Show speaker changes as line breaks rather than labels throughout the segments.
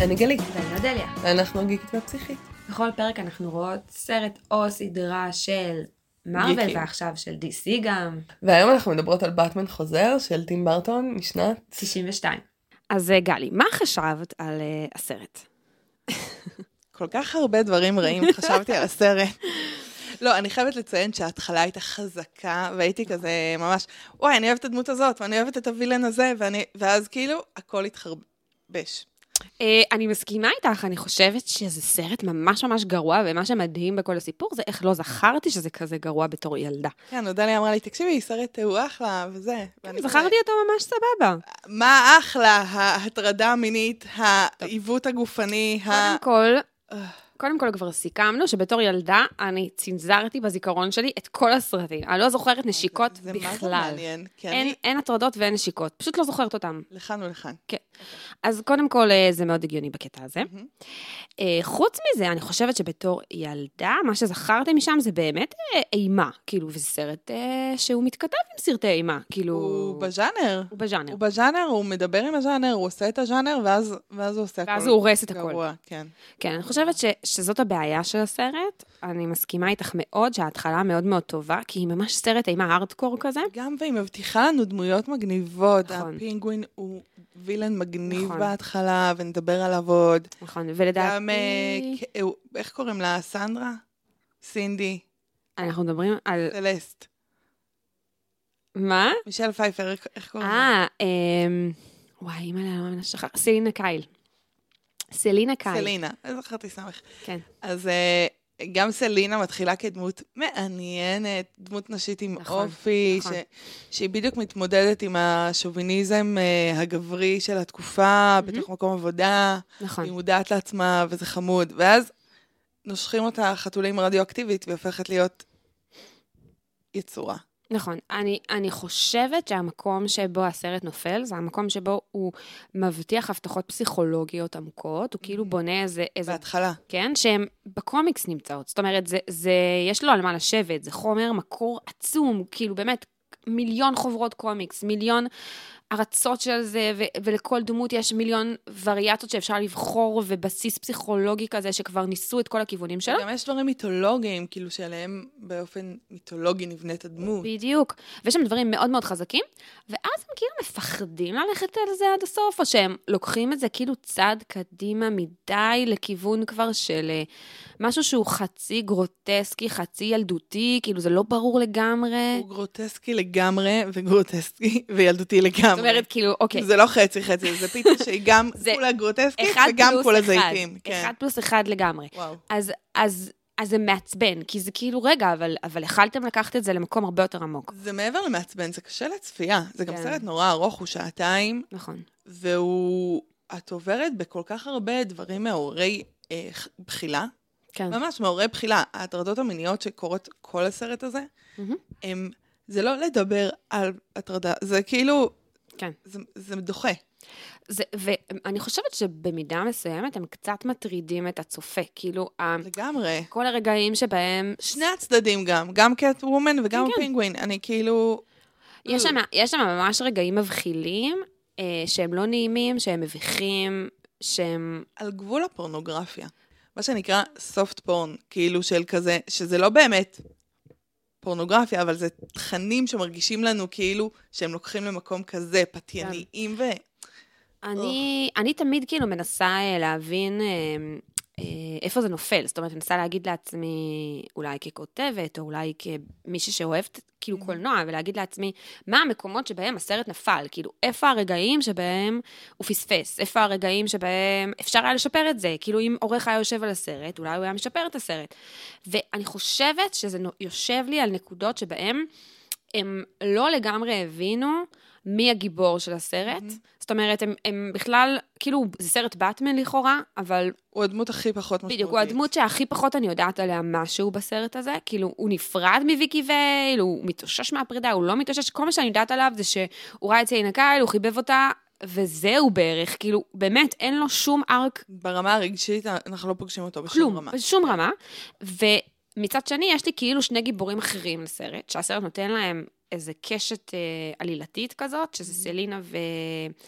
אני גלית,
ואני אודליה.
ואנחנו גיקית והפסיכית.
בכל פרק אנחנו רואות סרט או סדרה של
גיקים.
ועכשיו של DC גם.
והיום אנחנו מדברות על באטמן חוזר של טים ברטון משנת...
92. אז אה, גלי, מה חשבת על אה, הסרט?
כל כך הרבה דברים רעים חשבתי על הסרט. לא, אני חייבת לציין שההתחלה הייתה חזקה, והייתי כזה ממש, וואי, אני אוהבת את הדמות הזאת, ואני אוהבת את הווילן הזה, ואני... ואז כאילו, הכל התחרבש.
אה, אני מסכימה איתך, אני חושבת שזה סרט ממש ממש גרוע, ומה שמדהים בכל הסיפור זה איך לא זכרתי שזה כזה גרוע בתור ילדה.
כן, אודליה אמרה לי, תקשיבי, סרט הוא אחלה, וזה. כזה,
זכרתי אותו ממש סבבה.
מה אחלה? ההטרדה המינית, העיוות הגופני, ה...
קודם כל, קודם כל כבר סיכמנו שבתור ילדה אני צנזרתי בזיכרון שלי את כל הסרטים. אני לא זוכרת נשיקות
זה מה זה
בכלל.
מעניין, כי
אין,
אני...
אין הטרדות ואין נשיקות, פשוט לא זוכרת אותם.
לכאן ולכאן.
אז קודם כל אה, זה מאוד הגיוני בקטע הזה. אה, חוץ מזה, אני חושבת שבתור ילדה, מה שזכרתי משם זה באמת אה, אימה. כאילו, וזה סרט אה, שהוא מתכתב עם סרטי אימה. כאילו...
הוא בז'אנר.
הוא בז'אנר.
הוא בז'אנר, הוא מדבר עם הז'אנר, הוא עושה את הז'אנר, ואז, ואז הוא עושה הכל.
ואז הוא הורס את הכל.
גרוע, כן.
כן, אני חושבת ש, שזאת הבעיה של הסרט. אני מסכימה איתך מאוד שההתחלה מאוד מאוד טובה, כי היא ממש סרט אימה הארדקור כזה.
גם והיא מבטיחה לנו דמויות מגניבות.
נכון.
הפינגווין הוא וילן מגניב
נכון.
בהתחלה, ונדבר עליו עוד.
נכון, ולדעתי...
גם, אה, הוא- איך קוראים לה? סנדרה? סינדי?
אנחנו מדברים על...
סלסט.
מה?
מישל פייפר, איך- קוראים לה?
אה, אמ... וואי, אימא לה, לא מנסה שכח. סלינה קייל. סלינה קייל.
סלינה. איזה זכרתי סמך.
כן.
אז אה, גם סלינה מתחילה כדמות מעניינת, דמות נשית עם
נכון,
אופי,
נכון.
ש- שהיא בדיוק מתמודדת עם השוביניזם אה, הגברי של התקופה, בתוך מקום עבודה,
נכון.
היא מודעת לעצמה וזה חמוד, ואז נושכים אותה חתולים רדיואקטיבית והיא הופכת להיות יצורה.
נכון. אני, אני חושבת שהמקום שבו הסרט נופל, זה המקום שבו הוא מבטיח הבטחות פסיכולוגיות עמוקות, הוא כאילו בונה איזה, איזה
בהתחלה.
כן? שהן בקומיקס נמצאות. זאת אומרת, זה, זה, יש לו על מה לשבת, זה חומר מקור עצום, כאילו באמת, מיליון חוברות קומיקס, מיליון הרצות של זה, ו- ולכל דמות יש מיליון וריאציות שאפשר לבחור, ובסיס פסיכולוגי כזה, שכבר ניסו את כל הכיוונים שלו.
גם יש דברים מיתולוגיים, כאילו שעליהם באופן מיתולוגי נבנית הדמות.
בדיוק. ויש שם דברים מאוד מאוד חזקים, ואז הם כאילו מפחדים ללכת על זה עד הסוף, או שהם לוקחים את זה כאילו צעד קדימה מדי לכיוון כבר של אה, משהו שהוא חצי גרוטסקי, חצי ילדותי, כאילו זה לא ברור לגמרי.
הוא גרוטסקי לגמרי, וגרוטסקי וילדותי לגמרי.
זאת אומרת, כאילו, אוקיי,
זה לא חצי חצי, זה פיתה שהיא גם
זה
כולה גרוטסקית וגם כולה
אחד.
זיתים. כן.
אחד פלוס אחד לגמרי.
וואו.
אז, אז, זה מעצבן, כי זה כאילו, רגע, אבל, אבל יכלתם לקחת את זה למקום הרבה יותר עמוק.
זה מעבר למעצבן, זה קשה לצפייה. זה גם
כן.
סרט נורא ארוך, הוא שעתיים,
נכון.
והוא... את עוברת בכל כך הרבה דברים מעוררי אה, בחילה.
כן.
ממש מעוררי בחילה. ההטרדות המיניות שקורות כל הסרט הזה,
מהמם.
הם... זה לא לדבר על הטרדה, זה כאילו...
כן.
זה, זה דוחה.
זה, ואני חושבת שבמידה מסוימת הם קצת מטרידים את הצופה. כאילו,
לגמרי.
כל הרגעים שבהם...
שני הצדדים גם, גם קט וומן וגם
כן, כן.
הפינגווין. אני כאילו...
יש שם, יש שם ממש רגעים מבחילים, אה, שהם לא נעימים, שהם מביכים, שהם...
על גבול הפורנוגרפיה. מה שנקרא soft porn, כאילו של כזה, שזה לא באמת פורנוגרפיה, אבל זה תכנים שמרגישים לנו כאילו שהם לוקחים למקום כזה, פתייניים ו...
אני, אני תמיד כאילו מנסה אה, להבין אה, איפה זה נופל. זאת אומרת, אני מנסה להגיד לעצמי, אולי ככותבת, או אולי כמישהי שאוהבת כאילו קולנוע, ולהגיד לעצמי, מה המקומות שבהם הסרט נפל? כאילו, איפה הרגעים שבהם הוא פספס? איפה הרגעים שבהם אפשר היה לשפר את זה? כאילו, אם עורך היה יושב על הסרט, אולי הוא היה משפר את הסרט. ואני חושבת שזה יושב לי על נקודות שבהם הם לא לגמרי הבינו מי הגיבור של הסרט. זאת אומרת, הם, הם בכלל, כאילו, זה סרט באטמן לכאורה, אבל
הוא הדמות הכי פחות משמעותית.
בדיוק, הוא הדמות שהכי פחות אני יודעת עליה משהו בסרט הזה. כאילו, הוא נפרד מוויקי וייל, הוא מתאושש מהפרידה, הוא לא מתאושש, כל מה שאני יודעת עליו זה שהוא ראה את סיינה קייל, הוא חיבב אותה, וזהו בערך. כאילו, באמת, אין לו שום ארק
ברמה הרגשית, אנחנו לא פוגשים אותו בשום
כלום,
רמה.
בשום רמה. ומצד שני, יש לי כאילו שני גיבורים אחרים לסרט, שהסרט נותן להם איזה קשת אה, עלילתית כזאת, שזה סלינה ו...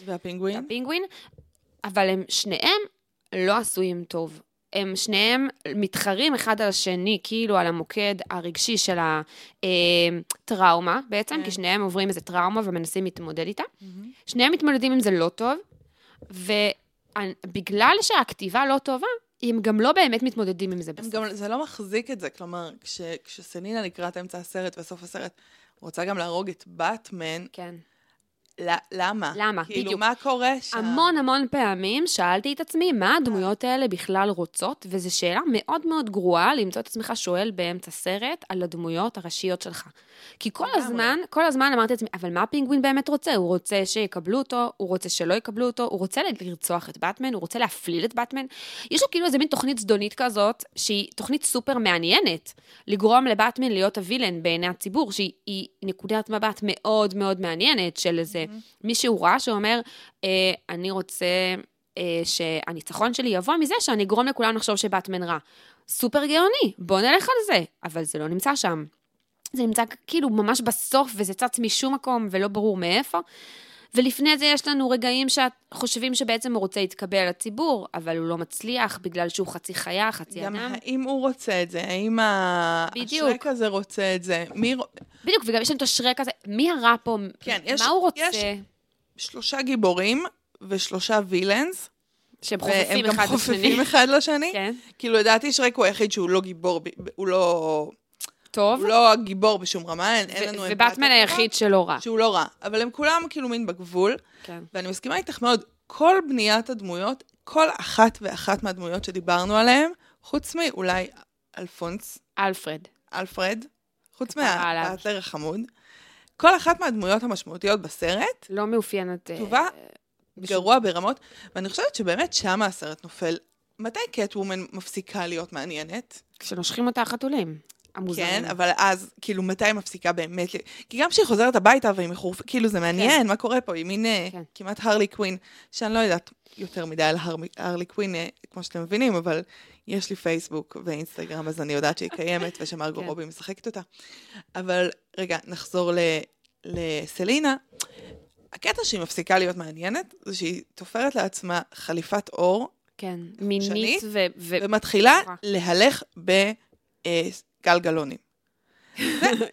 והפינגווין?
והפינגווין, אבל הם שניהם לא עשויים טוב. הם שניהם מתחרים אחד על השני, כאילו על המוקד הרגשי של הטראומה בעצם,
כן.
כי שניהם עוברים איזה טראומה ומנסים להתמודד איתה. שניהם מתמודדים עם זה לא טוב, ובגלל שהכתיבה לא טובה, הם גם לא באמת מתמודדים עם זה בסוף.
גם, זה לא מחזיק את זה, כלומר, כש, כשסלינה לקראת אמצע הסרט וסוף הסרט רוצה גם להרוג את באטמן,
כן.
למה?
למה?
כאילו,
בדיוק.
מה קורה שם?
המון המון פעמים שאלתי את עצמי, מה הדמויות האלה בכלל רוצות? וזו שאלה מאוד מאוד גרועה למצוא את עצמך שואל באמצע סרט על הדמויות הראשיות שלך. כי כל. הזמן, כל הזמן אמרתי לעצמי, אבל מה הפינגווין באמת רוצה? הוא רוצה שיקבלו אותו, הוא רוצה שלא יקבלו אותו, הוא רוצה לרצוח את באטמן, הוא רוצה להפליל את באטמן. יש לו כאילו איזה מין תוכנית זדונית כזאת, שהיא תוכנית סופר מעניינת, לגרום לבאטמן להיות הווילן בעיני הציבור, שהיא היא נקודת מבט מאוד מאוד מעניינת של איזה מישהו רע שאומר, אה, אני רוצה אה, שהניצחון שלי יבוא מזה שאני אגרום לכולם לחשוב שבאטמן רע. סופר גאוני, בוא נלך על זה. אבל זה לא נמצא שם. זה נמצא כאילו ממש בסוף, וזה צץ משום מקום ולא ברור מאיפה. ולפני זה יש לנו רגעים שחושבים שבעצם הוא רוצה להתקבל לציבור, אבל הוא לא מצליח בגלל שהוא חצי חיה, חצי
גם
אדם.
האם הוא רוצה את זה? האם
בדיוק.
השרק הזה רוצה את זה? מי...
בדיוק, וגם יש לנו את השרק הזה, מי הרע פה?
כן, יש-
מה הוא רוצה?
יש- שלושה גיבורים ושלושה וילאנס,
שהם
והם
חופפים
גם
אחד לשני.
חופפים אחד לשני.
כן.
כאילו, לדעתי שרק הוא היחיד שהוא לא גיבור, הוא לא...
טוב.
הוא לא הגיבור בשום רמה, אין, אין לנו... אמפתיה
ובטמן היחיד שלא רע.
שהוא לא רע. אבל הם כולם כאילו מין בגבול,
כן.
ואני מסכימה איתך מאוד, כל בניית הדמויות, כל אחת ואחת מהדמויות שדיברנו עליהן, חוץ מאולי אלפונס,
אלפרד.
אלפרד, חוץ. מהאטלר החמוד, כל אחת מהדמויות המשמעותיות בסרט,
לא מאופיינת... אה,
כתובה
בשום-
גרוע ברמות, ואני חושבת שבאמת שמה הסרט נופל. מתי קטוומן מפסיקה להיות מעניינת?
כשנושכים אותה החתולים. המוזרים.
כן, אבל אז, כאילו, מתי היא מפסיקה באמת? כי גם כשהיא חוזרת הביתה והיא מחורפת, כאילו, זה מעניין, מה קורה פה? היא מין אה,
כן.
כמעט הרלי קווין, שאני לא יודעת יותר מדי על הר- הרלי קווין, אה, כמו שאתם מבינים, אבל יש לי פייסבוק ואינסטגרם, אז אני יודעת שהיא קיימת ושמרגו
כן.
רובי משחקת אותה. אבל רגע, נחזור ל- לסלינה. הקטע שהיא מפסיקה להיות מעניינת, זה שהיא תופרת לעצמה חליפת עור,
כן. מינית ו... ו-
ומתחילה
נורא.
להלך בגלגלונים.
כן.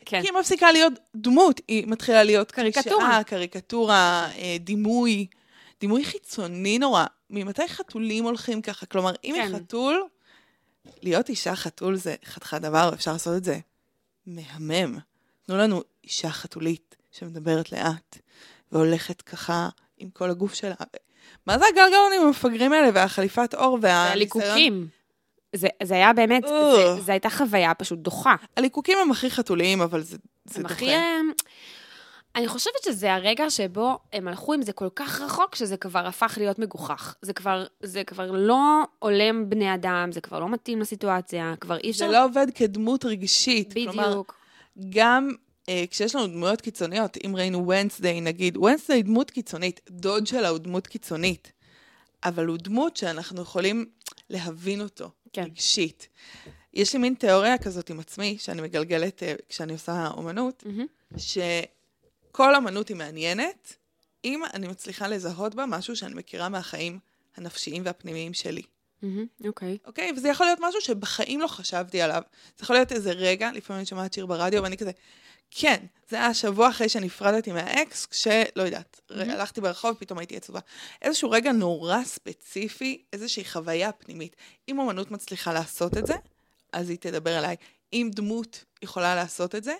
כי היא מפסיקה להיות דמות, היא מתחילה להיות
קריקטורה.
קריקטורה, אה, דימוי, דימוי חיצוני נורא. ממתי חתולים הולכים ככה? כלומר, אם היא
כן.
חתול, להיות אישה חתול זה חתיכת דבר, ואפשר לעשות את זה מהמם. תנו לנו אישה חתולית שמדברת לאט, והולכת ככה עם כל הגוף שלה. מה זה הגלגלונים המפגרים האלה, והחליפת עור, והניסיון?
והליקוקים. זה, זה היה באמת, זה. זה הייתה חוויה פשוט דוחה.
הליקוקים הם הכי חתוליים, אבל זה, זה
הם
דוחה.
הכי... הם- אני חושבת שזה הרגע שבו הם הלכו עם זה כל כך רחוק, שזה כבר הפך להיות מגוחך. זה כבר, זה כבר לא הולם בני אדם, זה כבר לא מתאים לסיטואציה, כבר אי אפשר...
זה לא עובד כדמות רגשית. כלומר,
בדיוק.
גם אה, כשיש לנו דמויות קיצוניות, אם ראינו ונסדיי נגיד, ונסדיי דמות קיצונית, דוד שלה הוא דמות קיצונית, אבל הוא דמות שאנחנו יכולים להבין אותו,
כן.
רגשית. יש לי מין תיאוריה כזאת עם עצמי, שאני מגלגלת אה, כשאני עושה אומנות,
מהמם.
שכל אמנות היא מעניינת, אם אני מצליחה לזהות בה משהו שאני מכירה מהחיים הנפשיים והפנימיים שלי.
מהמם, אוקיי.
אוקיי? וזה יכול להיות משהו שבחיים לא חשבתי עליו. זה יכול להיות איזה רגע, לפעמים אני שומעת שיר ברדיו, ואני כזה, כן, זה היה שבוע אחרי שנפרדתי מהאקס, כשלא יודעת, mm-hmm. הלכתי ברחוב, פתאום הייתי עצובה. איזשהו רגע נורא ספציפי, איזושהי חוויה פנימית. אם אומנות מצליחה לעשות את זה, אז היא תדבר אליי. אם דמות יכולה לעשות את זה,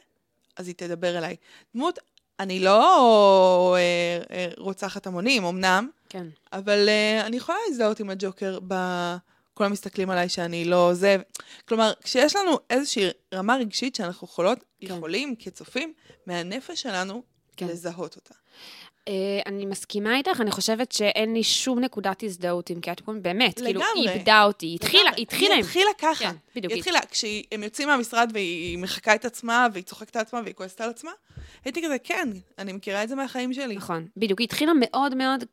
אז היא תדבר אליי. דמות, אני לא אה, אה, רוצחת המונים, אמנם,
כן.
אבל uh, אני יכולה להזדהות עם הג'וקר ב... כולם מסתכלים עליי שאני לא זה. כלומר, כשיש לנו איזושהי רמה רגשית שאנחנו יכולות,
כן.
יכולים כצופים, מהנפש שלנו,
כן.
לזהות אותה.
אה, אני מסכימה איתך, אני חושבת שאין לי שום נקודת הזדהות עם קטקום, באמת, כאילו, היא
לגמרי.
איבדה אותי, היא התחילה,
לגמרי.
היא התחילה
היא. התחילה ככה.
כן, בדיוק.
היא התחילה, כשהם יוצאים מהמשרד והיא מחקה את עצמה, והיא צוחקת על עצמה, והיא כועסת על עצמה, הייתי כזה, כן, אני מכירה את זה מהחיים שלי.
נכון, בדיוק. היא התחילה מאוד מאוד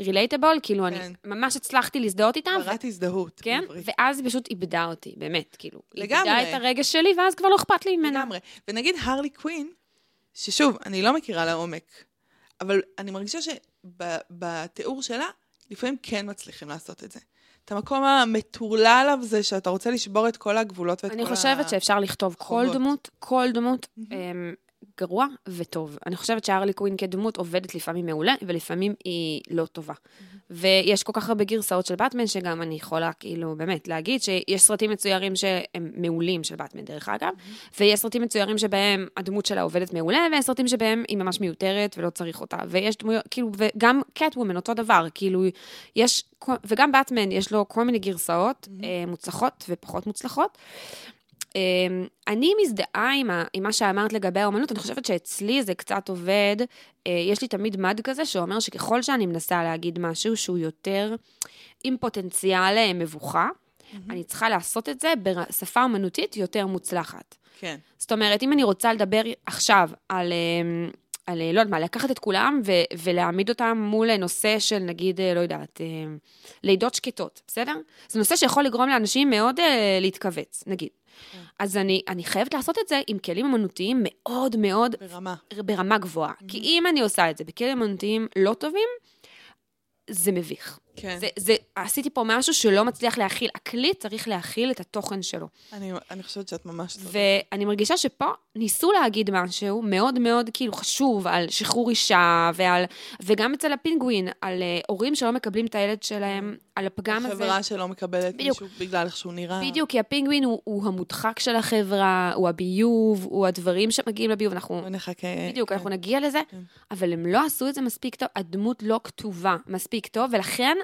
רילייטבול, כאילו, אני
כן.
ממש הצלחתי להזדהות איתה,
ברת הזדהות.
כן. ואז היא פשוט איבדה אותי, באמת, כאילו. היא
לגמרי.
איבדה את הרגש שלי, ואז כבר לא אכפת לי ממנה.
לגמרי. ונגיד הרלי קווין, ששוב, אני לא מכירה לעומק, אבל אני מרגישה שבתיאור שלה, לפעמים כן מצליחים לעשות את זה. את המקום המטורלל הזה, שאתה רוצה לשבור את כל הגבולות ואת
אני
כל
חושבת שאפשר לכתוב כל. דמות, כל דמות, גרוע וטוב. אני חושבת שהרלי קווין כדמות עובדת לפעמים מעולה, ולפעמים היא לא טובה. ויש כל כך הרבה גרסאות של באטמן, שגם אני יכולה כאילו באמת להגיד שיש סרטים מצוירים שהם מעולים של באטמן, דרך אגב, ויש סרטים מצוירים שבהם הדמות שלה עובדת מעולה, ויש סרטים שבהם היא ממש מיותרת ולא צריך אותה. ויש דמויות, כאילו, וגם קטוומן אותו דבר, כאילו, יש, וגם באטמן, יש לו כל מיני גרסאות אה, מוצלחות ופחות מוצלחות. אה, אני מזדהה עם, ה, עם מה שאמרת לגבי האומנות, אני חושבת שאצלי זה קצת עובד. אה, יש לי תמיד מד כזה שאומר שככל שאני מנסה להגיד משהו שהוא יותר עם פוטנציאל אה, מבוכה, אני צריכה לעשות את זה בשפה אומנותית יותר מוצלחת.
כן.
זאת אומרת, אם אני רוצה לדבר עכשיו על, אה, על לא יודעת מה, לקחת את כולם ו- ולהעמיד אותם מול נושא של נגיד, לא יודעת, לידות שקטות, בסדר? זה נושא שיכול לגרום לאנשים מאוד להתכווץ, נגיד. אז אני, אני חייבת לעשות את זה עם כלים אמנותיים מאוד מאוד
ברמה.
ברמה גבוהה. כי אם אני עושה את זה בכלים אמנותיים לא טובים, זה מביך.
כן.
זה, זה, עשיתי פה משהו שלא מצליח להכיל. הכלי צריך להכיל את התוכן שלו.
אני, אני חושבת שאת ממש צודקת.
ואני מרגישה שפה ניסו להגיד משהו מאוד מאוד כאילו חשוב על שחרור אישה, ועל, וגם אצל הפינגווין, על uh, הורים שלא מקבלים את הילד שלהם, על הפגם הזה.
חברה שלא מקבלת
בדיוק.
מישהו בגלל איך שהוא נראה.
בדיוק, כי הפינגווין הוא, הוא המודחק של החברה, הוא הביוב, הוא הדברים שמגיעים לביוב, אנחנו...
נחכה.
בדיוק,
כן.
אנחנו נגיע לזה,
כן.
אבל הם לא עשו את זה מספיק טוב, הדמות לא כתובה מספיק טוב, ולכן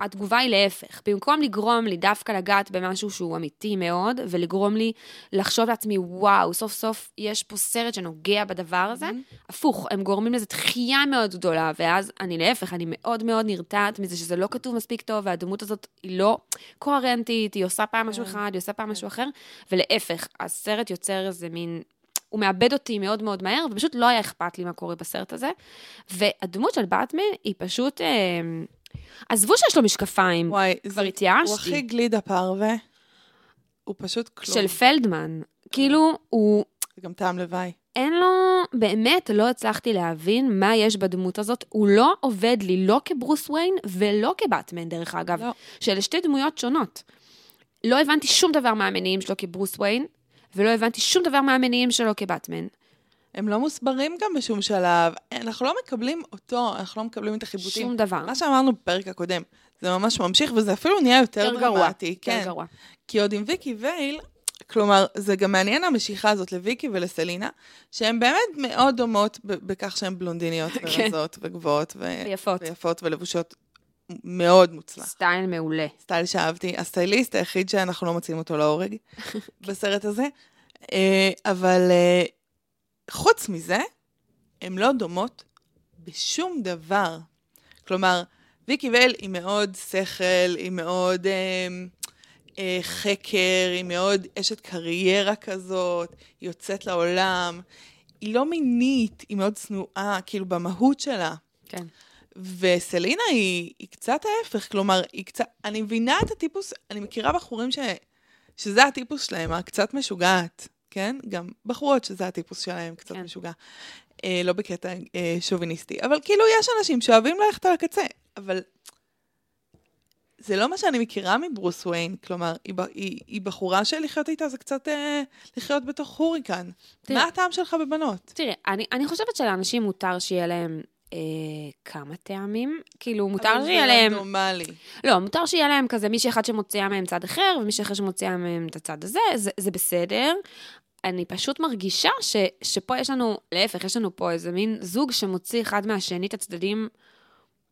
התגובה היא להפך. במקום לגרום לי דווקא לגעת במשהו שהוא אמיתי מאוד, ולגרום לי לחשוב לעצמי, וואו, סוף סוף יש פה סרט שנוגע בדבר הזה, הפוך, הם גורמים לזה דחייה מאוד גדולה, ואז אני להפך, אני מאוד מאוד נרתעת מזה שזה לא כתוב מספיק טוב, והדמות הזאת היא לא קוהרנטית, היא עושה פעם משהו אחד, היא עושה פעם משהו אחר, ולהפך, הסרט יוצר איזה מין... הוא מאבד אותי מאוד מאוד מהר, ופשוט לא היה אכפת לי מה קורה בסרט הזה. והדמות של באטמן היא פשוט... אה, עזבו שיש לו משקפיים,
וואי,
כבר
זה- הוא הכי
התייאשתי.
גלידה פרווה. הוא פשוט כלום.
של פלדמן. כאילו, הוא...
זה גם טעם לוואי.
אין לו, באמת לא הצלחתי להבין מה יש בדמות הזאת. הוא לא עובד לי לא כברוס וויין ולא כבטמן, דרך אגב.
לא.
שאלה שתי דמויות שונות. לא הבנתי שום דבר מהמניעים שלו כברוס וויין, ולא הבנתי שום דבר מהמניעים שלו כבטמן.
הם לא מוסברים גם בשום שלב. אנחנו לא מקבלים אותו, אנחנו לא מקבלים את החיבוטים.
שום דבר.
מה שאמרנו בפרק הקודם, זה ממש ממשיך, וזה אפילו נהיה יותר
יותר גרוע.
דרמטי.
יותר
כן.
גרוע.
כי עוד עם ויקי וייל, כלומר, זה גם מעניין המשיכה הזאת לוויקי ולסלינה, שהן באמת מאוד דומות בכך שהן בלונדיניות
כן.
ורזות וגבוהות ו-
ויפות.
ויפות ולבושות מאוד מוצלח.
סטייל מעולה.
סטייל שאהבתי, הסטייליסט היחיד שאנחנו לא מוצאים אותו להורג בסרט הזה. אה, אבל אה, חוץ מזה, הן לא דומות בשום דבר. כלומר, ויקי ואל היא מאוד שכל, היא מאוד אה, אה, חקר, היא מאוד אשת קריירה כזאת, היא יוצאת לעולם. היא לא מינית, היא מאוד צנועה, כאילו במהות שלה.
כן.
וסלינה היא, היא קצת ההפך, כלומר, היא קצת, אני מבינה את הטיפוס, אני מכירה בחורים ש, שזה הטיפוס שלהם, הקצת משוגעת, כן? גם בחורות שזה הטיפוס שלהם, קצת
כן.
משוגע. אה, לא בקטע אה, שוביניסטי, אבל כאילו יש אנשים שאוהבים ללכת על הקצה, אבל זה לא מה שאני מכירה מברוס וויין, כלומר, היא, היא, היא בחורה שלחיות איתה זה קצת אה, לחיות בתוך הוריקן.
תראה.
מה הטעם שלך בבנות?
תראי, אני, אני חושבת שלאנשים מותר שיהיה להם אה, כמה טעמים. כאילו, מותר שיהיה להם...
אבל זה רנדומלי.
לא, מותר שיהיה להם כזה מישהי אחת שמוציאה מהם צד אחר, ומישהי אחר שמוציאה מהם את הצד הזה, זה, זה בסדר. אני פשוט מרגישה ש, שפה יש לנו, להפך, יש לנו פה איזה מין זוג שמוציא אחד מהשני את הצדדים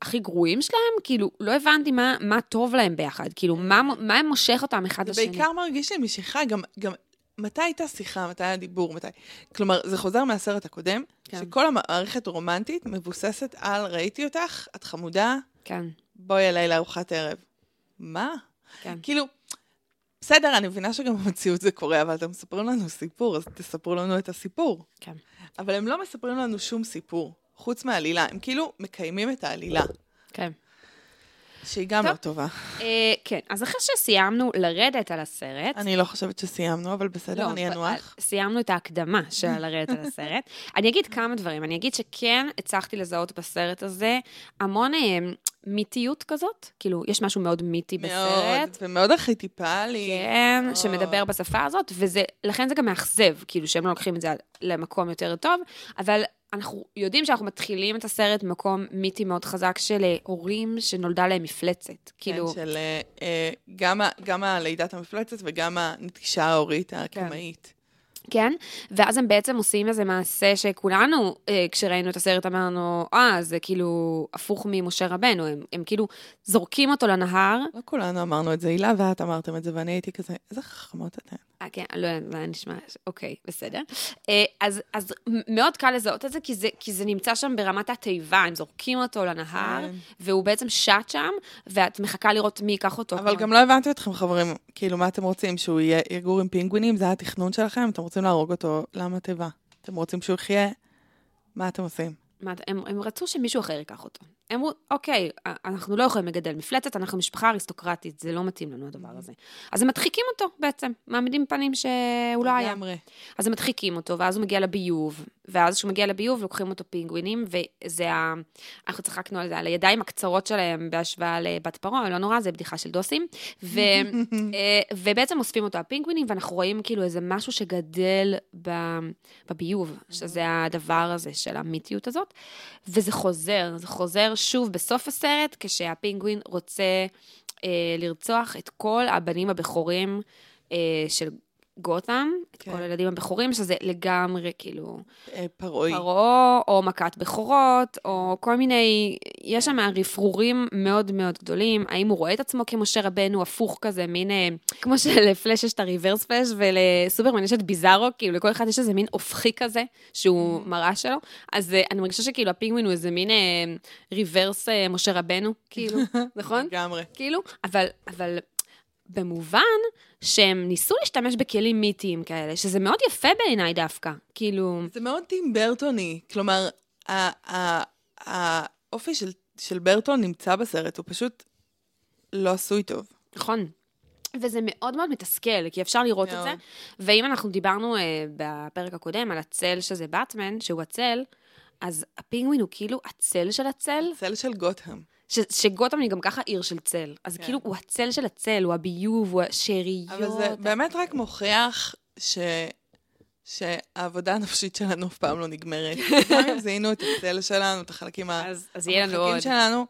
הכי גרועים שלהם, כאילו, לא הבנתי מה, מה טוב להם ביחד, כאילו, מה, מה מושך אותם אחד
זה
לשני.
בעיקר מרגיש לי משיכה, גם, גם מתי הייתה שיחה, מתי היה דיבור, מתי... כלומר, זה חוזר מהסרט הקודם,
כן.
שכל המערכת רומנטית מבוססת על ראיתי אותך, את חמודה,
כן,
בואי אליי לארוחת ערב. מה?
כן.
כאילו, בסדר, אני מבינה שגם במציאות זה קורה, אבל אתם מספרים לנו סיפור, אז תספרו לנו את הסיפור.
כן.
אבל הם לא מספרים לנו שום סיפור, חוץ מהעלילה. הם כאילו מקיימים את העלילה,
כן.
שהיא גם
טוב.
לא טובה.
אה, כן, אז אחרי שסיימנו לרדת על הסרט,
אני לא חושבת שסיימנו, אבל בסדר, אני
ב-
אנוח.
סיימנו את ההקדמה של לרדת על הסרט. אני אגיד כמה דברים. אני אגיד שכן הצלחתי לזהות בסרט הזה המון אה, מיתיות כזאת, כאילו, יש משהו מאוד מיתי בסרט.
מאוד, ומאוד ארכיטיפלי.
כן,
מאוד.
שמדבר בשפה הזאת, ולכן זה גם מאכזב, כאילו, שהם לא לוקחים את זה למקום יותר טוב, אבל אנחנו יודעים שאנחנו מתחילים את הסרט במקום מיתי מאוד חזק של אה, הורים שנולדה להם מפלצת. כאילו,
כן, של אה, אה, גם, גם הלידת המפלצת וגם הנטישה ההורית
כן.
הקמאית.
כן? ואז הם בעצם עושים איזה מעשה שכולנו, אה, כשראינו את הסרט, אמרנו, אה, זה כאילו הפוך ממשה רבנו, הם, הם כאילו זורקים אותו לנהר.
לא כולנו אמרנו את זה, הילה ואת אמרתם את זה, ואני הייתי כזה, איזה חכמות אתן.
אה, כן, לא, זה היה נשמע, אוקיי, בסדר. אה, אז, אז מאוד קל לזהות את זה כי, זה, כי זה נמצא שם ברמת התיבה, הם זורקים אותו לנהר,
כן.
והוא בעצם שט שם, ואת מחכה לראות מי ייקח אותו.
אבל
כמו-
גם לא הבנתי אתכם, חברים, כאילו, מה אתם רוצים? שהוא יגור עם פינגווינים? זה התכנון שלכם? אתם רוצים להרוג אותו? למה תיבה? אתם רוצים שהוא יחיה? מה אתם עושים?
מה, הם, הם רצו שמישהו אחר ייקח אותו. הם אמרו, אוקיי, אנחנו לא יכולים לגדל מפלצת, אנחנו משפחה אריסטוקרטית, זה לא מתאים לנו הדבר הזה. אז הם מדחיקים אותו בעצם, מעמידים פנים שהוא לא היה.
לגמרי.
אז הם מדחיקים אותו, ואז הוא מגיע לביוב, ואז כשהוא מגיע לביוב לוקחים אותו פינגווינים, וזה ה... אנחנו צחקנו על זה, על הידיים הקצרות שלהם בהשוואה לבת פרעה, לא נורא, זה בדיחה של דוסים. ו... אה, ובעצם אוספים אותו הפינגווינים, ואנחנו רואים כאילו איזה משהו שגדל ב... בביוב, שזה הדבר הזה של המיתיות הזאת. וזה חוזר, זה חוזר שוב בסוף הסרט, כשהפינגווין רוצה אה, לרצוח את כל הבנים הבכורים אה, של גותם, את
כן.
כל הילדים הבכורים, שזה לגמרי כאילו
אה, פרעוי.
פרעה, או מכת בכורות, או כל מיני, יש שם רפרורים מאוד מאוד גדולים. האם הוא רואה את עצמו כמשה רבנו הפוך כזה, מין, אה, כמו שלפלאש יש את הריברס פלאש, ולסופרמן יש את ביזארו, כאילו לכל אחד יש איזה מין הופכי כזה, שהוא מראה שלו. אז אה, אני מרגישה שכאילו הפינגווין הוא איזה מין ריברס משה רבנו, כאילו, נכון?
לגמרי.
כאילו, אבל, אבל במובן שהם ניסו להשתמש בכלים מיתיים כאלה, שזה מאוד יפה בעיניי דווקא. כאילו,
זה מאוד טים ברטוני. כלומר, האופי של, של ברטון נמצא בסרט, הוא פשוט לא עשוי טוב.
נכון. וזה מאוד מאוד מתסכל, כי אפשר לראות את
מאוד.
זה. ואם אנחנו דיברנו אה, בפרק הקודם על הצל שזה באטמן, שהוא הצל, אז הפינגווין הוא כאילו הצל של הצל,
צל של גותם.
ש- שגותם היא גם ככה עיר של צל. אז
כן.
כאילו הוא הצל של הצל, הוא הביוב, הוא השאריות.
אבל זה באמת רק מוכיח ש... שהעבודה הנפשית שלנו אף פעם לא נגמרת. גם אם זיהינו את הצל שלנו, את החלקים
אז,
המרחקים. שלנו,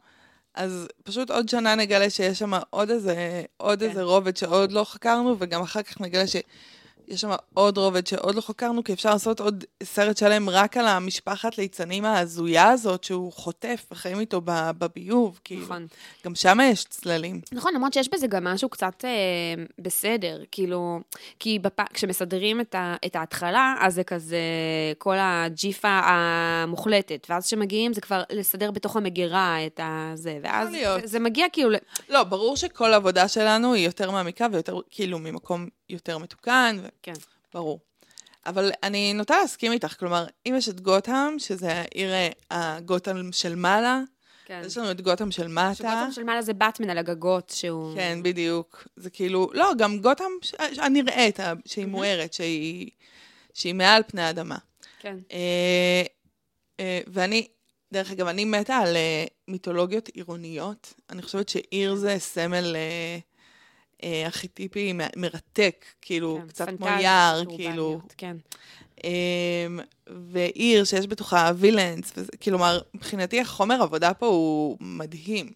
אז פשוט עוד שנה נגלה שיש שם עוד איזה, עוד
כן.
איזה רובד שעוד לא חקרנו, וגם אחר כך נגלה שיש שם עוד רובד שעוד לא חקרנו, כי אפשר לעשות עוד סרט שלם רק על המשפחת ליצנים ההזויה הזאת, שהוא חוטף וחיים איתו בביוב, כאילו.
נכון.
גם שם יש צללים.
נכון, למרות שיש בזה גם משהו קצת אה, בסדר, כאילו, כי בפ... כשמסדרים את, ה... את ההתחלה, אז זה כזה כל הג'יפה המוחלטת, ואז כשמגיעים זה כבר לסדר בתוך המגירה את הזה, ואז
להיות.
זה מגיע כאילו,
לא, ברור שכל העבודה שלנו היא יותר מעמיקה ויותר, כאילו, ממקום יותר מתוקן, ו...
כן.
ברור. אבל אני נוטה להסכים איתך, כלומר, אם יש את גותם, שזה העיר אה, הגותם של מעלה,
כן.
יש לנו את גותם של מטה.
שגותם של מעלה זה באטמן על הגגות, שהוא...
כן, בדיוק. זה כאילו, לא, גם גותם הנראית, שהיא מוארת, שהיא, שהיא מעל פני האדמה.
כן.
אה, אה, ואני, דרך אגב, אני מתה על אה, מיתולוגיות עירוניות. אני חושבת שעיר זה סמל אה, ארכיטיפי מ- מרתק, כאילו,
כן,
קצת כמו יער, כאילו.
כן.
אמ, ועיר שיש בתוכה וילאנס, וזה, כלומר, מבחינתי החומר עבודה פה הוא מדהים.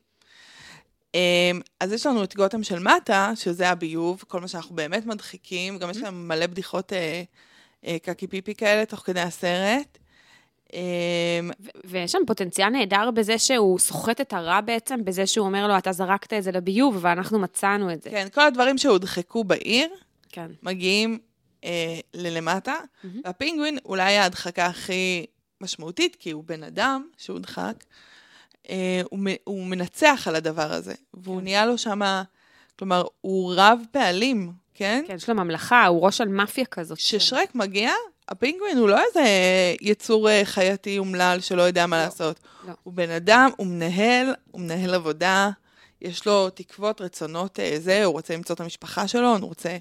אמ, אז יש לנו את גותם של מטה, שזה הביוב, כל מה שאנחנו באמת מדחיקים, גם יש להם מלא בדיחות אה, אה, קקי פיפי כאלה תוך כדי הסרט. אמ,
ויש שם פוטנציאל נהדר בזה שהוא סוחט את הרע בעצם, בזה שהוא אומר לו, אתה זרקת את זה לביוב, ואנחנו מצאנו את זה.
כן, כל הדברים שהודחקו בעיר
כן.
מגיעים אה, ללמטה,
מהמם.
והפינגווין אולי ההדחקה הכי משמעותית, כי הוא בן אדם שהודחק, אה, הוא, הוא מנצח על הדבר הזה, והוא
כן.
נהיה לו שמה, כלומר, הוא רב פעלים, כן?
כן, יש לו ממלכה, הוא ראש של מאפיה כזאת.
כששרק מגיע, הפינגווין הוא לא איזה יצור אה, חייתי אומלל שלא יודע מה
לא,
לעשות.
לא.
הוא בן אדם, הוא מנהל, הוא מנהל עבודה, יש לו תקוות, רצונות, אה, זה, הוא רוצה למצוא את המשפחה שלו, הוא רוצה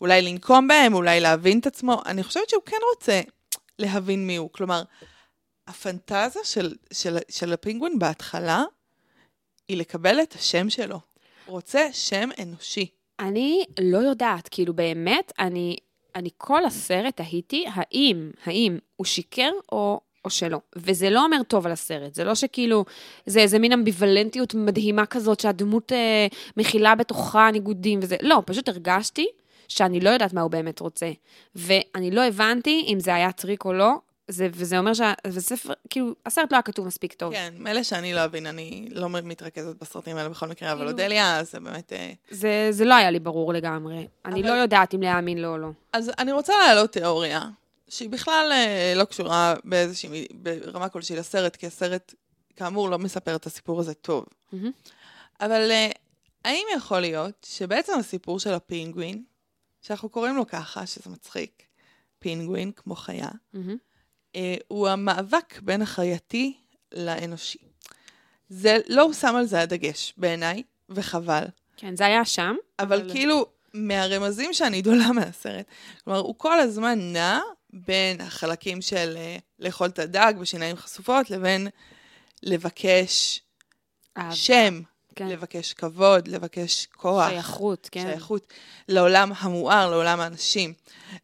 אולי לנקום בהם, אולי להבין את עצמו. אני חושבת שהוא כן רוצה להבין מי הוא. כלומר, הפנטזיה של, של, של הפינגווין בהתחלה היא לקבל את השם שלו. הוא רוצה שם אנושי.
אני לא יודעת, כאילו באמת, אני, אני כל הסרט תהיתי האם, האם הוא שיקר או, או שלא. וזה לא אומר טוב על הסרט, זה לא שכאילו, זה איזה מין אמביוולנטיות מדהימה כזאת שהדמות אה, מכילה בתוכה ניגודים וזה, לא, פשוט הרגשתי שאני לא יודעת מה הוא באמת רוצה. ואני לא הבנתי אם זה היה טריק או לא, זה, וזה אומר שהספר, כאילו, הסרט לא היה כתוב מספיק טוב.
כן, מילא שאני לא אבין, אני לא מתרכזת בסרטים האלה בכל מקרה, אבל
כאילו-
אודליה, זה באמת... אה,
זה, זה לא היה לי ברור לגמרי. אני
אבל-
לא יודעת אם להאמין לו או לא.
אז אני רוצה להעלות תיאוריה, שהיא בכלל אה, לא קשורה באיזושהי, ברמה כלשהי לסרט, כי הסרט, כאמור, לא מספר את הסיפור הזה טוב. אבל אה, האם יכול להיות שבעצם הסיפור של הפינגווין, שאנחנו קוראים לו ככה, שזה מצחיק, פינגווין, כמו חיה,
מהמם.
אה, הוא המאבק בין החייתי לאנושי. זה, לא הושם על זה הדגש, בעיניי, וחבל.
כן, זה היה שם.
אבל
אבל-
כאילו, מהרמזים שאני גדולה מהסרט, כלומר, הוא כל הזמן נע בין החלקים של אה, לאכול את הדג בשיניים חשופות, לבין לבקש
אהבה,
שם,
כן.
לבקש כבוד, לבקש כוח.
שייכות, כן.
שייכות לעולם המואר, לעולם האנשים.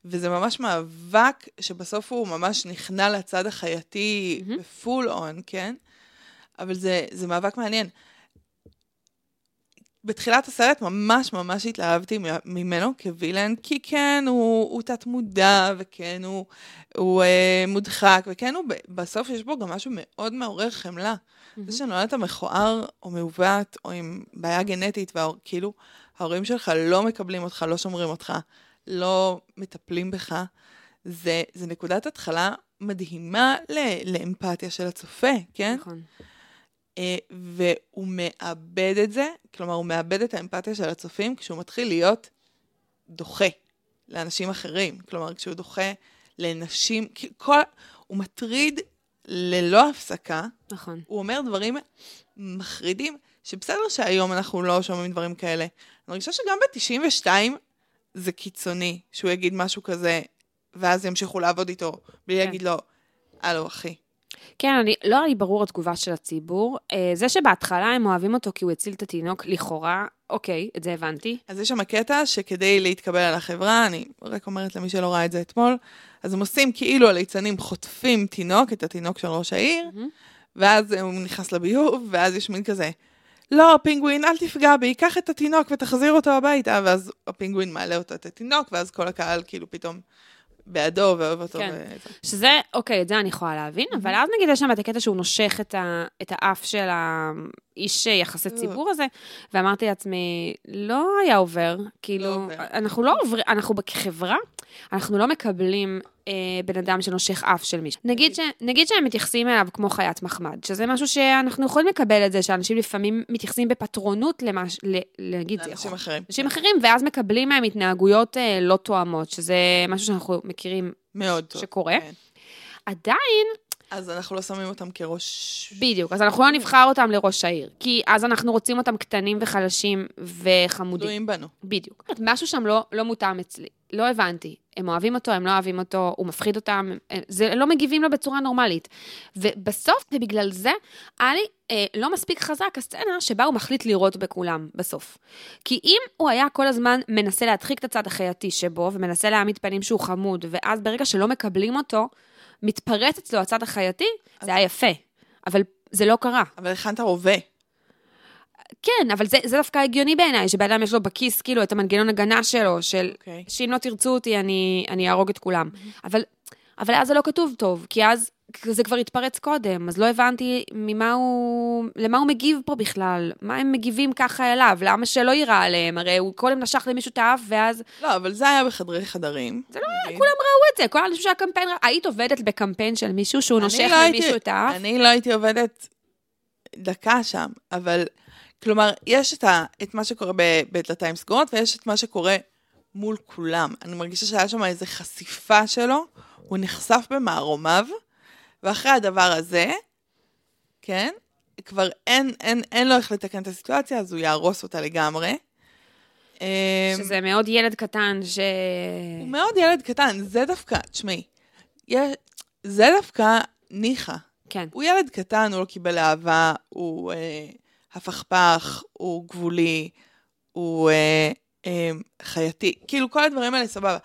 וזה ממש מאבק שבסוף הוא ממש נכנע לצד החייתי
מהמם.
בפול און, כן? אבל זה, זה מאבק מעניין. בתחילת הסרט ממש ממש התלהבתי ממנו כווילן, כי כן, הוא, הוא תת-מודע, וכן, הוא, הוא אה, מודחק, וכן, הוא, בסוף יש בו גם משהו מאוד מעורר חמלה.
מהמם.
זה שנולדת מכוער או מעוות או עם בעיה גנטית, וכאילו ההורים שלך לא מקבלים אותך, לא שומרים אותך, לא מטפלים בך, זה, זה נקודת התחלה מדהימה ל, לאמפתיה של הצופה, כן?
נכון.
אה, והוא מאבד את זה, כלומר, הוא מאבד את האמפתיה של הצופים כשהוא מתחיל להיות דוחה לאנשים אחרים. כלומר, כשהוא דוחה לנשים, כל, הוא מטריד ללא הפסקה,
נכון.
הוא אומר דברים מחרידים, שבסדר שהיום אנחנו לא שומעים דברים כאלה. אני מרגישה שגם ב-92 זה קיצוני שהוא יגיד משהו כזה, ואז ימשיכו לעבוד איתו, בלי
כן.
להגיד לו, הלו, אחי.
כן, אני, לא היה לי ברור התגובה של הציבור. אה, זה שבהתחלה הם אוהבים אותו כי הוא הציל את התינוק, לכאורה, אוקיי, את זה הבנתי.
אז יש שם קטע שכדי להתקבל על החברה, אני רק אומרת למי שלא ראה את זה אתמול, אז הם עושים כאילו הליצנים חוטפים תינוק, את התינוק של ראש העיר,
מהמם.
ואז הוא נכנס לביוב, ואז יש מין כזה, לא, פינגווין, אל תפגע בי, קח את התינוק ותחזיר אותו הביתה, ואז הפינגווין מעלה אותו את התינוק, ואז כל הקהל כאילו פתאום בעדו ואוהב אותו.
כן.
וזה.
שזה, אוקיי, את זה אני יכולה להבין, אבל אז נגיד יש שם את הקטע שהוא נושך את, ה, את האף של האיש יחסי ציבור הזה, ואמרתי לעצמי, לא היה עובר, כאילו,
עובר.
אנחנו לא עוברים, אנחנו כחברה, אנחנו לא מקבלים אה, בן אדם שנושך אף של מישהו. נגיד, ש, נגיד שהם מתייחסים אליו כמו חיית מחמד, שזה משהו שאנחנו יכולים לקבל את זה, שאנשים לפעמים מתייחסים בפטרונות למש... ל, נגיד, זה
לאנשים. אחרים.
אנשים אחרים, ואז מקבלים מהם התנהגויות אה, לא תואמות, שזה משהו שאנחנו מכירים
מאוד טוב.
שקורה.
כן.
עדיין,
אז אנחנו לא שמים אותם כראש...
בדיוק, אז אנחנו לא נבחר אותם לראש העיר, כי אז אנחנו רוצים אותם קטנים וחלשים וחמודים.
תלויים בנו.
בדיוק. משהו שם לא, לא מותאם אצלי, לא הבנתי. הם אוהבים אותו, הם לא אוהבים אותו, הוא מפחיד אותם, זה, לא מגיבים לו בצורה נורמלית. ובסוף, ובגלל זה, היה לי אה, לא מספיק חזק הסצנה שבה הוא מחליט לירות בכולם בסוף. כי אם הוא היה כל הזמן מנסה להדחיק את הצד החייתי שבו, ומנסה להעמיד פנים שהוא חמוד, ואז ברגע שלא מקבלים אותו, מתפרץ אצלו הצד החייתי, זה היה יפה. אבל זה לא קרה.
אבל הכנת רובה.
כן, אבל זה, זה דווקא הגיוני בעיניי, שבן אדם יש לו בכיס כאילו את המנגנון הגנה שלו, של
אוקיי.
שאם לא תרצו אותי, אני, אני אהרוג את כולם. אבל, אבל אז זה לא כתוב טוב, כי אז זה כבר התפרץ קודם, אז לא הבנתי ממה הוא, למה הוא מגיב פה בכלל. מה הם מגיבים ככה אליו? למה שלא יירה עליהם? הרי הוא קודם נשך למישהו את האף, ואז...
לא, אבל זה היה בחדרי חדרים.
זה לא
אוקיי.
כולם ראו את זה, כל האנשים שהקמפיין... היית עובדת בקמפיין של מישהו שהוא נושך
לא
למישהו את האף?
אני לא הייתי עובדת דקה שם, אבל כלומר, יש את, ה, את מה שקורה בדלתיים סגורות, ויש את מה שקורה מול כולם. אני מרגישה שהיה שם איזו חשיפה שלו, הוא נחשף במערומיו, ואחרי הדבר הזה, כן, כבר אין, אין, אין לו איך לתקן את הסיטואציה, אז הוא יהרוס אותה לגמרי. אמ,
שזה מאוד ילד קטן ש...
הוא מאוד ילד קטן, זה דווקא, תשמעי, זה דווקא ניחא.
כן.
הוא ילד קטן, הוא לא קיבל אהבה, הוא... אה, הפכפך, הוא גבולי, הוא אה, אה, חייתי, כאילו כל הדברים האלה סבבה.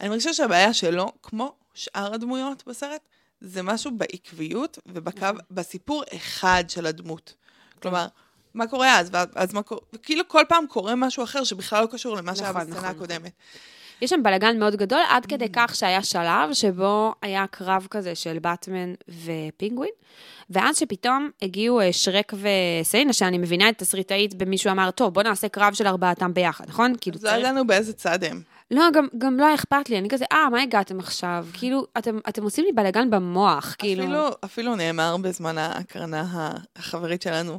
אני מרגישה שהבעיה שלו, כמו שאר הדמויות בסרט, זה משהו בעקביות ובקו,
נכון.
בסיפור אחד של הדמות. כלומר, מה קורה אז, ואז- אז מה קורה, וכאילו כל פעם קורה משהו אחר שבכלל לא קשור למה שהיה
נכון,
בסצנה
נכון,
הקודמת.
יש שם בלאגן מאוד גדול, עד. כדי כך שהיה שלב שבו היה קרב כזה של באטמן ופינגווין, ואז שפתאום הגיעו אה, שרק וסלינה, שאני מבינה את תסריטאית במישהו אמר, טוב, בוא נעשה קרב של ארבעתם ביחד, נכון? כאילו,
אז לא ידענו באיזה צד הם.
לא, גם, גם לא היה אכפת לי, אני כזה, אה, מה הגעתם עכשיו? כאילו, אתם, אתם עושים לי בלאגן במוח, כאילו.
אפילו, אפילו נאמר בזמן ההקרנה החברית שלנו,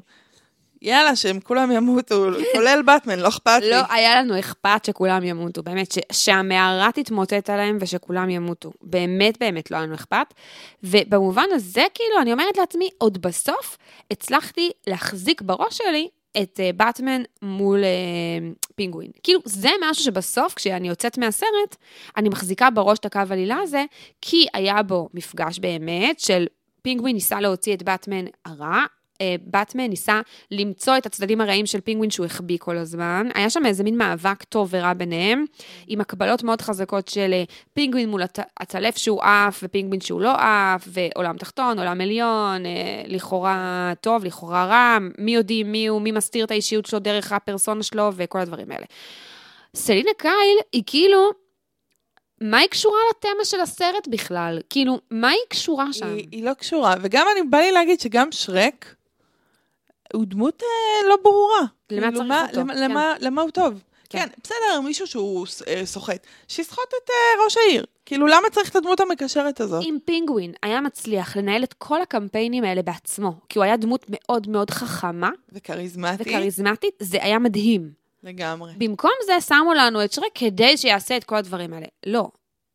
יאללה, שהם כולם ימותו, כולל באטמן, לא אכפת לי.
לא היה לנו אכפת שכולם ימותו, באמת, שהמערה תתמוטט עליהם ושכולם ימותו. באמת, באמת לא היה לנו אכפת. ובמובן הזה, כאילו, אני אומרת לעצמי, עוד בסוף הצלחתי להחזיק בראש שלי את uh, באטמן מול uh, פינגווין. כאילו, זה משהו שבסוף, כשאני יוצאת מהסרט, אני מחזיקה בראש את הקו העלילה הזה, כי היה בו מפגש באמת של פינגווין ניסה להוציא את באטמן הרע, אה, באטמן ניסה למצוא את הצדדים הרעים של פינגווין שהוא החביא כל הזמן. היה שם איזה מין מאבק טוב ורע ביניהם, עם הקבלות מאוד חזקות של אה, פינגווין מול הצלף שהוא עף, ופינגווין שהוא לא עף, ועולם תחתון, עולם עליון, אה, לכאורה טוב, לכאורה רע, מי יודעים מי הוא, מי מסתיר את האישיות שלו דרך הפרסונה שלו, וכל הדברים האלה. סלינה קייל היא כאילו... מה היא קשורה לתמה של הסרט בכלל? כאילו, מה היא קשורה שם?
היא, היא לא קשורה, וגם אני, בא לי להגיד שגם שרק הוא דמות אה, לא ברורה.
למה
כאילו,
צריך
מה,
אותו?
למה,
כן.
למה, למה הוא טוב?
כן.
כן, בסדר, מישהו שהוא אה, סוחט, שיסחוט את אה, ראש העיר. כאילו, למה צריך את הדמות המקשרת הזאת?
אם פינגווין היה מצליח לנהל את כל הקמפיינים האלה בעצמו, כי הוא היה דמות מאוד מאוד חכמה
וכריזמטי.
וכריזמטית, זה היה מדהים.
לגמרי.
במקום זה שמו לנו את שרק כדי שיעשה את כל הדברים האלה. לא,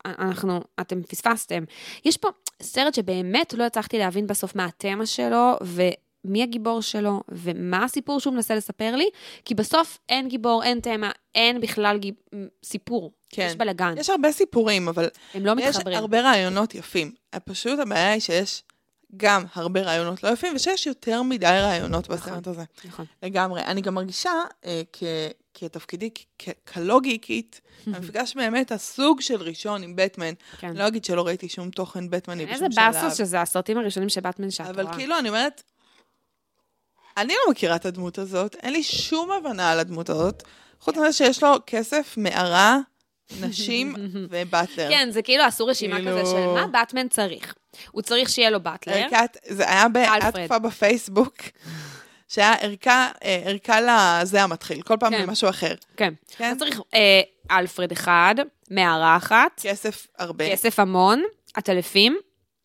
אנחנו, אתם פספסתם. יש פה סרט שבאמת לא הצלחתי להבין בסוף מה התמה שלו, ומי הגיבור שלו, ומה הסיפור שהוא מנסה לספר לי, כי בסוף אין גיבור, אין תמה, אין בכלל גיב... סיפור.
כן.
יש בלאגן,
יש הרבה סיפורים, אבל
הם לא
יש
מתחברים.
הרבה רעיונות יפים. פשוט הבעיה היא שיש גם הרבה רעיונות לא יפים, ושיש יותר מדי רעיונות
נכון.
בסרט הזה.
נכון.
לגמרי. אני גם מרגישה, אה, כ- כתפקידי כ- כלא גיקית, המפגש באמת הסוג של ראשון עם בטמן.
כן.
לא אגיד שלא ראיתי שום תוכן בטמני
איזה
בשום שלב.
באסוס שזה הסרטים הראשונים של באטמן שאת
אבל
רואה.
כאילו, אני אומרת, אני לא מכירה את הדמות הזאת, אין לי שום הבנה על הדמות הזאת, חוץ מזה שיש לו כסף, מערה, נשים ובטלר.
כן, זה כאילו עשו רשימה
כאילו-
כזה של מה באטמן צריך. הוא צריך שיהיה לו באטלר.
ערכת, זה היה. בעטפה בפייסבוק, שהיה ערכה, אה, ערכה לזה המתחיל, כל פעם
כן.
במשהו אחר.
כן.
כן?
אתה צריך אה, אלפרד אחד, מערה אחת,
כסף הרבה.
כסף המון, עטלפים.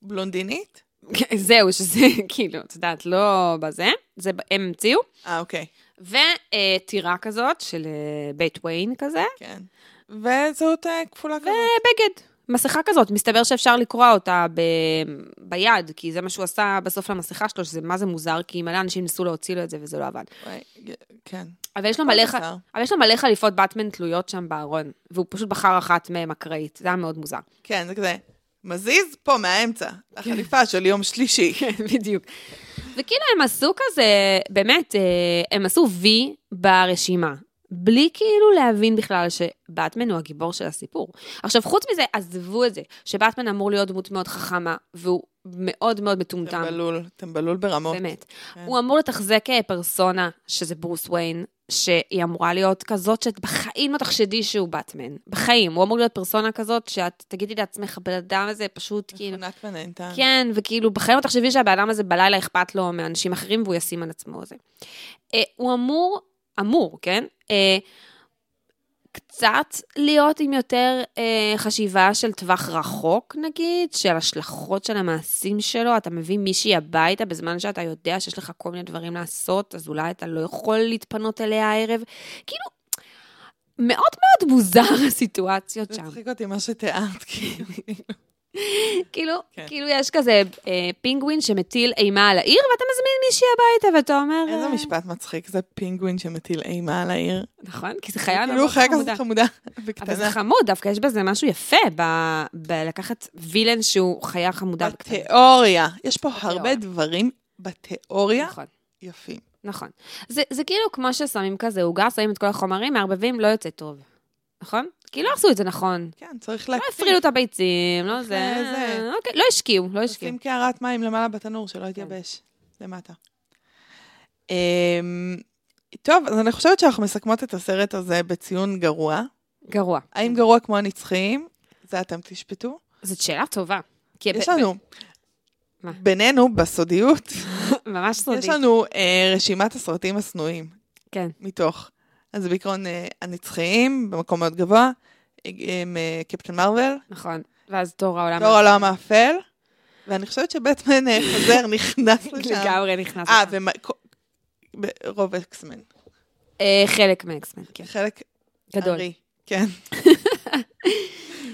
בלונדינית?
זהו, שזה כאילו, את יודעת, לא בזה, זה הם המציאו.
אה, אוקיי,
וטירה כזאת של אה, בית וויין כזה,
כן. וזהות אה, כפולה כזאת.
ובגד. מסכה כזאת, מסתבר שאפשר לקרוע אותה ב... ביד, כי זה מה שהוא עשה בסוף למסכה שלו, שזה מה זה מוזר, כי מלא אנשים ניסו להוציא לו את זה וזה לא עבד.
וואי, כן.
אבל יש לו מלא. אבל יש לו מלא חליפות באטמן תלויות שם בארון, והוא פשוט בחר אחת מהן אקראית, זה היה מאוד מוזר.
כן, זה כזה, מזיז פה מהאמצע, החליפה של יום שלישי.
כן, בדיוק. וכאילו הם עשו כזה, באמת, אה, הם עשו וי ברשימה. בלי כאילו להבין בכלל שבאטמן הוא הגיבור של הסיפור. עכשיו, חוץ מזה, עזבו את זה, שבאטמן אמור להיות דמות מאוד חכמה, והוא מאוד מאוד מטומטם.
טמבלול, טמבלול ברמות.
באמת.
כן.
הוא אמור לתחזק אה, פרסונה, שזה ברוס וויין, שהיא אמורה להיות כזאת שאת בחיים לא תחשדי שהוא באטמן. בחיים. הוא אמור להיות פרסונה כזאת שאת תגידי לעצמך, הבן אדם הזה פשוט כאילו...
מכונת ונהנתן.
כן, וכאילו, בחיים לא תחשבי שהבן אדם הזה בלילה אכפת לו מאנשים אחרים והוא ישים על עצמו זה. אה, הוא אמור, אמור, כן? אה, קצת להיות עם יותר אה, חשיבה של טווח רחוק, נגיד, של השלכות של המעשים שלו. אתה מביא מישהי הביתה בזמן שאתה יודע שיש לך כל מיני דברים לעשות, אז אולי אתה לא יכול להתפנות אליה הערב. כאילו, מאוד מאוד מוזר הסיטואציות
זה
שם.
הצחיק אותי מה שתיארת, כאילו.
כאילו,
כן.
כאילו יש כזה אה, פינגווין שמטיל אימה על העיר, ואתה מזמין מישהי הביתה, ואתה אומר...
איזה
אה,
משפט מצחיק, זה פינגווין שמטיל אימה על העיר.
נכון, כי זה חיה
כאילו
מאוד
חיה
חמודה.
כזאת חמודה
אבל
וקטנה.
זה חמוד, דווקא יש בזה משהו יפה, ב- בלקחת וילן שהוא חיה חמודה וקטנה.
בתיאוריה, יש פה
בתיאוריה.
הרבה דברים בתיאוריה
נכון.
יפים.
נכון. זה, זה כאילו כמו ששמים כזה עוגה, שמים את כל החומרים, מערבבים, לא יוצא טוב. נכון? כי לא עשו את זה נכון.
כן, צריך
לא
להקטין.
הפרידו את הביצים, לא זה...
זה.
אוקיי, לא השקיעו, לא השקיעו.
שים קערת מים למעלה בתנור, שלא יתייבש. למטה. אמ, טוב, אז אני חושבת שאנחנו מסכמות את הסרט הזה בציון גרוע.
גרוע.
האם גרוע כמו הנצחיים? זה אתם תשפטו.
זאת שאלה טובה.
יש לנו,
מה?
בינינו, בסודיות,
ממש סודי.
יש לנו אה, רשימת הסרטים השנואים
כן.
מתוך. אז בעיקרון אה, הנצחיים, במקום מאוד גבוה, אה, עם אה, קפטן מרוויל,
נכון. ואז תור העולם.
דור העולם האפל, ואני חושבת שבטמן אה, חוזר נכנס לשם.
לגמרי נכנס.
אה,
לשם.
ורוב אקסמן.
אה, חלק מאקסמן, כן.
חלק
גדול.
כן.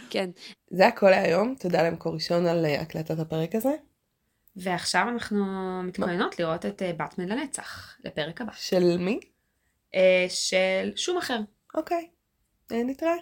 כן.
זה הכל להיום, תודה למקור ראשון על אה, הקלטת הפרק הזה.
ועכשיו אנחנו מתכוננות לראות את באטמן לנצח, לפרק הבא.
של מי?
אה, של שום אחר.
אוקיי, okay. נתראה.